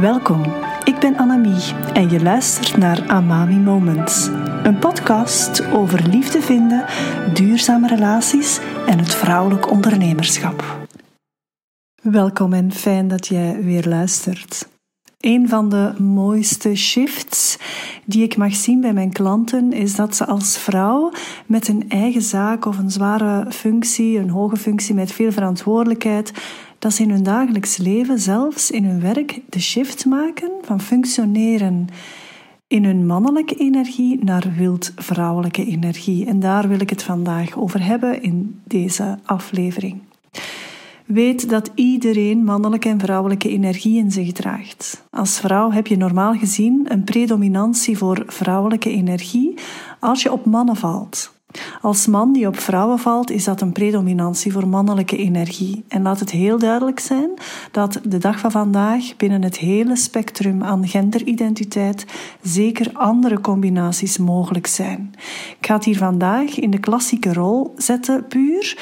Welkom, ik ben Annemie en je luistert naar Amami Moments. Een podcast over liefde vinden, duurzame relaties en het vrouwelijk ondernemerschap. Welkom en fijn dat jij weer luistert. Een van de mooiste shifts die ik mag zien bij mijn klanten is dat ze als vrouw met een eigen zaak of een zware functie, een hoge functie met veel verantwoordelijkheid, dat ze in hun dagelijks leven, zelfs in hun werk, de shift maken van functioneren in hun mannelijke energie naar wild vrouwelijke energie. En daar wil ik het vandaag over hebben in deze aflevering. Weet dat iedereen mannelijke en vrouwelijke energie in zich draagt. Als vrouw heb je normaal gezien een predominantie voor vrouwelijke energie als je op mannen valt. Als man die op vrouwen valt, is dat een predominantie voor mannelijke energie. En laat het heel duidelijk zijn dat de dag van vandaag binnen het hele spectrum aan genderidentiteit zeker andere combinaties mogelijk zijn. Ik ga het hier vandaag in de klassieke rol zetten, puur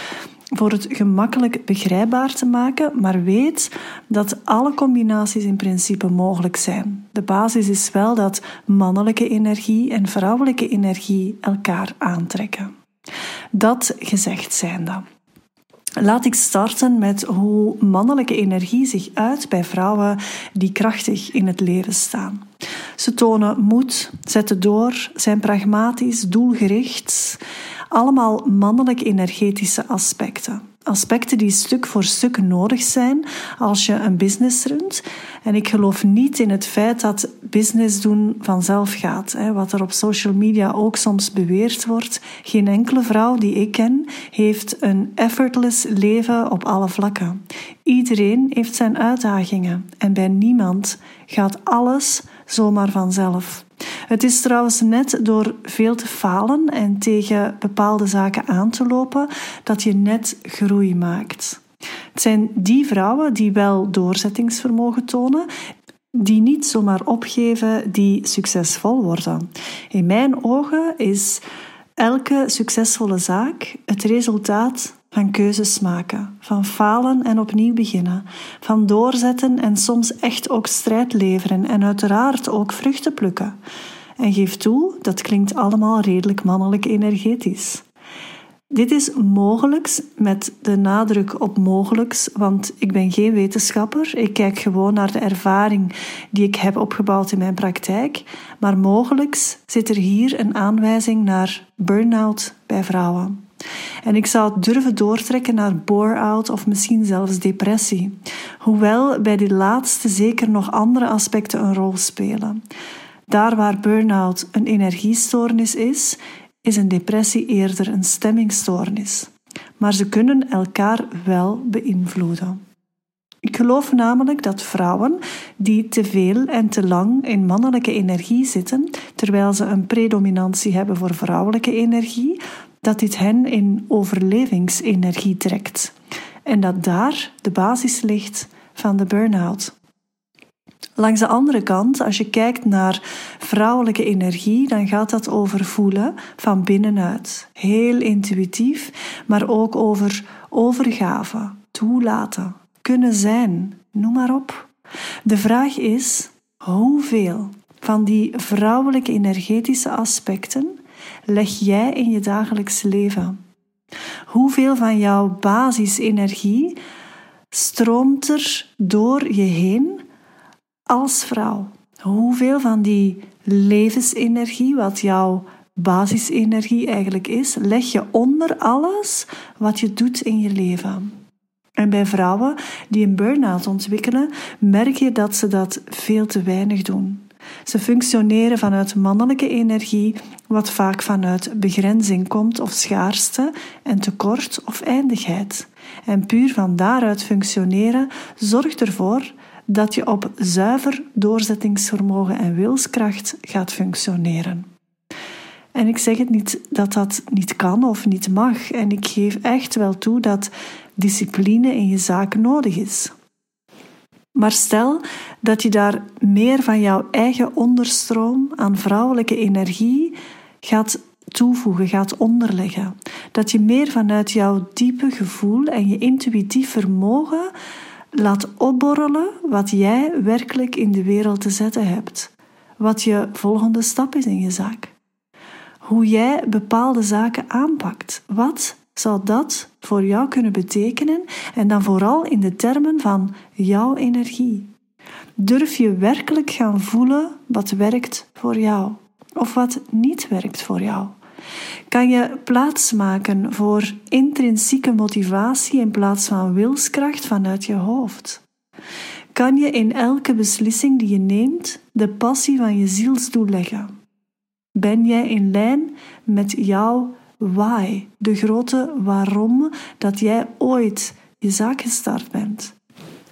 voor het gemakkelijk begrijpbaar te maken, maar weet dat alle combinaties in principe mogelijk zijn. De basis is wel dat mannelijke energie en vrouwelijke energie elkaar aantrekken. Dat gezegd zijnde. Laat ik starten met hoe mannelijke energie zich uit bij vrouwen die krachtig in het leven staan. Ze tonen moed, zetten door, zijn pragmatisch, doelgericht allemaal mannelijke energetische aspecten. Aspecten die stuk voor stuk nodig zijn als je een business runt. En ik geloof niet in het feit dat business doen vanzelf gaat. Wat er op social media ook soms beweerd wordt. Geen enkele vrouw die ik ken heeft een effortless leven op alle vlakken. Iedereen heeft zijn uitdagingen en bij niemand gaat alles zomaar vanzelf. Het is trouwens net door veel te falen en tegen bepaalde zaken aan te lopen dat je net groei maakt. Het zijn die vrouwen die wel doorzettingsvermogen tonen, die niet zomaar opgeven, die succesvol worden. In mijn ogen is elke succesvolle zaak het resultaat van keuzes maken, van falen en opnieuw beginnen, van doorzetten en soms echt ook strijd leveren en uiteraard ook vruchten plukken. En geef toe, dat klinkt allemaal redelijk mannelijk energetisch. Dit is mogelijks met de nadruk op mogelijks, want ik ben geen wetenschapper. Ik kijk gewoon naar de ervaring die ik heb opgebouwd in mijn praktijk. Maar mogelijks zit er hier een aanwijzing naar burn-out bij vrouwen. En ik zou het durven doortrekken naar bore-out of misschien zelfs depressie. Hoewel bij die laatste zeker nog andere aspecten een rol spelen. Daar waar burn-out een energiestoornis is, is een depressie eerder een stemmingstoornis. Maar ze kunnen elkaar wel beïnvloeden. Ik geloof namelijk dat vrouwen die te veel en te lang in mannelijke energie zitten, terwijl ze een predominantie hebben voor vrouwelijke energie, dat dit hen in overlevingsenergie trekt. En dat daar de basis ligt van de burn-out. Langs de andere kant, als je kijkt naar vrouwelijke energie, dan gaat dat over voelen van binnenuit. Heel intuïtief, maar ook over overgave, toelaten, kunnen zijn, noem maar op. De vraag is hoeveel van die vrouwelijke energetische aspecten leg jij in je dagelijks leven? Hoeveel van jouw basisenergie stroomt er door je heen als vrouw? Hoeveel van die levensenergie, wat jouw basisenergie eigenlijk is, leg je onder alles wat je doet in je leven? En bij vrouwen die een burn-out ontwikkelen, merk je dat ze dat veel te weinig doen. Ze functioneren vanuit mannelijke energie, wat vaak vanuit begrenzing komt of schaarste en tekort of eindigheid. En puur van daaruit functioneren zorgt ervoor dat je op zuiver doorzettingsvermogen en wilskracht gaat functioneren. En ik zeg het niet dat dat niet kan of niet mag. En ik geef echt wel toe dat discipline in je zaak nodig is. Maar stel dat je daar meer van jouw eigen onderstroom aan vrouwelijke energie gaat toevoegen, gaat onderleggen. Dat je meer vanuit jouw diepe gevoel en je intuïtief vermogen Laat opborrelen wat jij werkelijk in de wereld te zetten hebt. Wat je volgende stap is in je zaak. Hoe jij bepaalde zaken aanpakt. Wat zou dat voor jou kunnen betekenen? En dan vooral in de termen van jouw energie. Durf je werkelijk gaan voelen wat werkt voor jou of wat niet werkt voor jou? Kan je plaats maken voor intrinsieke motivatie in plaats van wilskracht vanuit je hoofd? Kan je in elke beslissing die je neemt de passie van je zielsdoel leggen? Ben jij in lijn met jouw why, de grote waarom dat jij ooit je zaak gestart bent?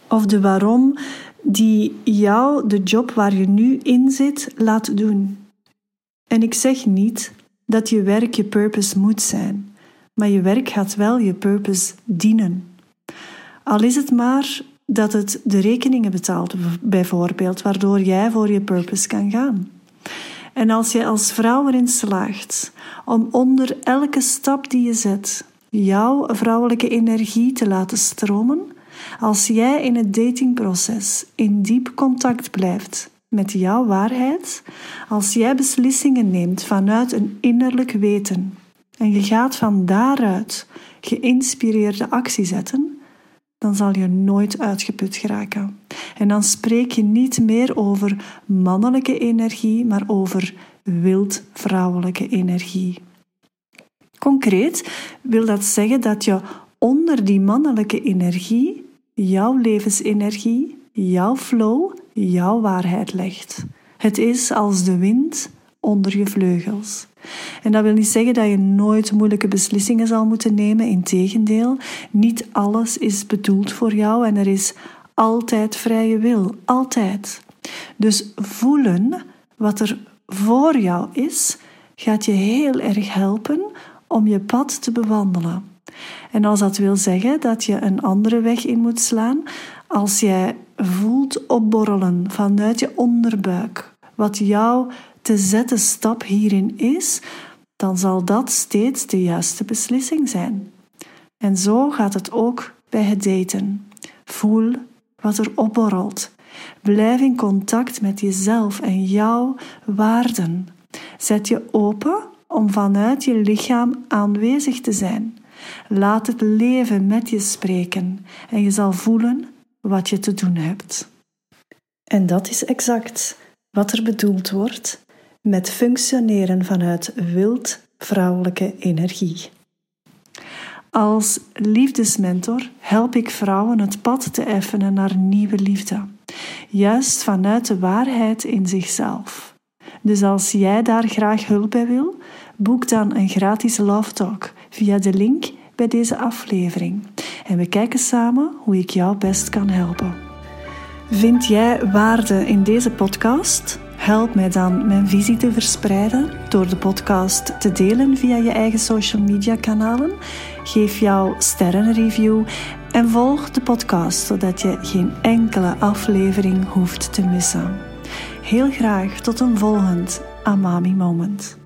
Of de waarom die jou de job waar je nu in zit laat doen? En ik zeg niet dat je werk je purpose moet zijn, maar je werk gaat wel je purpose dienen. Al is het maar dat het de rekeningen betaalt, bijvoorbeeld, waardoor jij voor je purpose kan gaan. En als je als vrouw erin slaagt om onder elke stap die je zet jouw vrouwelijke energie te laten stromen, als jij in het datingproces in diep contact blijft met jouw waarheid, als jij beslissingen neemt vanuit een innerlijk weten en je gaat van daaruit geïnspireerde actie zetten, dan zal je nooit uitgeput geraken. En dan spreek je niet meer over mannelijke energie, maar over wild vrouwelijke energie. Concreet wil dat zeggen dat je onder die mannelijke energie jouw levensenergie, jouw flow, jouw waarheid legt. Het is als de wind onder je vleugels. En dat wil niet zeggen dat je nooit moeilijke beslissingen zal moeten nemen. Integendeel, niet alles is bedoeld voor jou en er is altijd vrije wil. Altijd. Dus voelen wat er voor jou is, gaat je heel erg helpen om je pad te bewandelen. En als dat wil zeggen dat je een andere weg in moet slaan, als jij voelt opborrelen vanuit je onderbuik wat jouw te zetten stap hierin is, dan zal dat steeds de juiste beslissing zijn. En zo gaat het ook bij het daten. Voel wat er opborrelt. Blijf in contact met jezelf en jouw waarden. Zet je open om vanuit je lichaam aanwezig te zijn. Laat het leven met je spreken en je zal voelen wat je te doen hebt. En dat is exact wat er bedoeld wordt met functioneren vanuit wild vrouwelijke energie. Als liefdesmentor help ik vrouwen het pad te effenen naar nieuwe liefde, juist vanuit de waarheid in zichzelf. Dus als jij daar graag hulp bij wil, boek dan een gratis love talk via de link bij deze aflevering en we kijken samen hoe ik jou best kan helpen. Vind jij waarde in deze podcast? Help mij dan mijn visie te verspreiden door de podcast te delen via je eigen social media kanalen. Geef jouw sterrenreview en volg de podcast zodat je geen enkele aflevering hoeft te missen. Heel graag tot een volgend Amami Moment.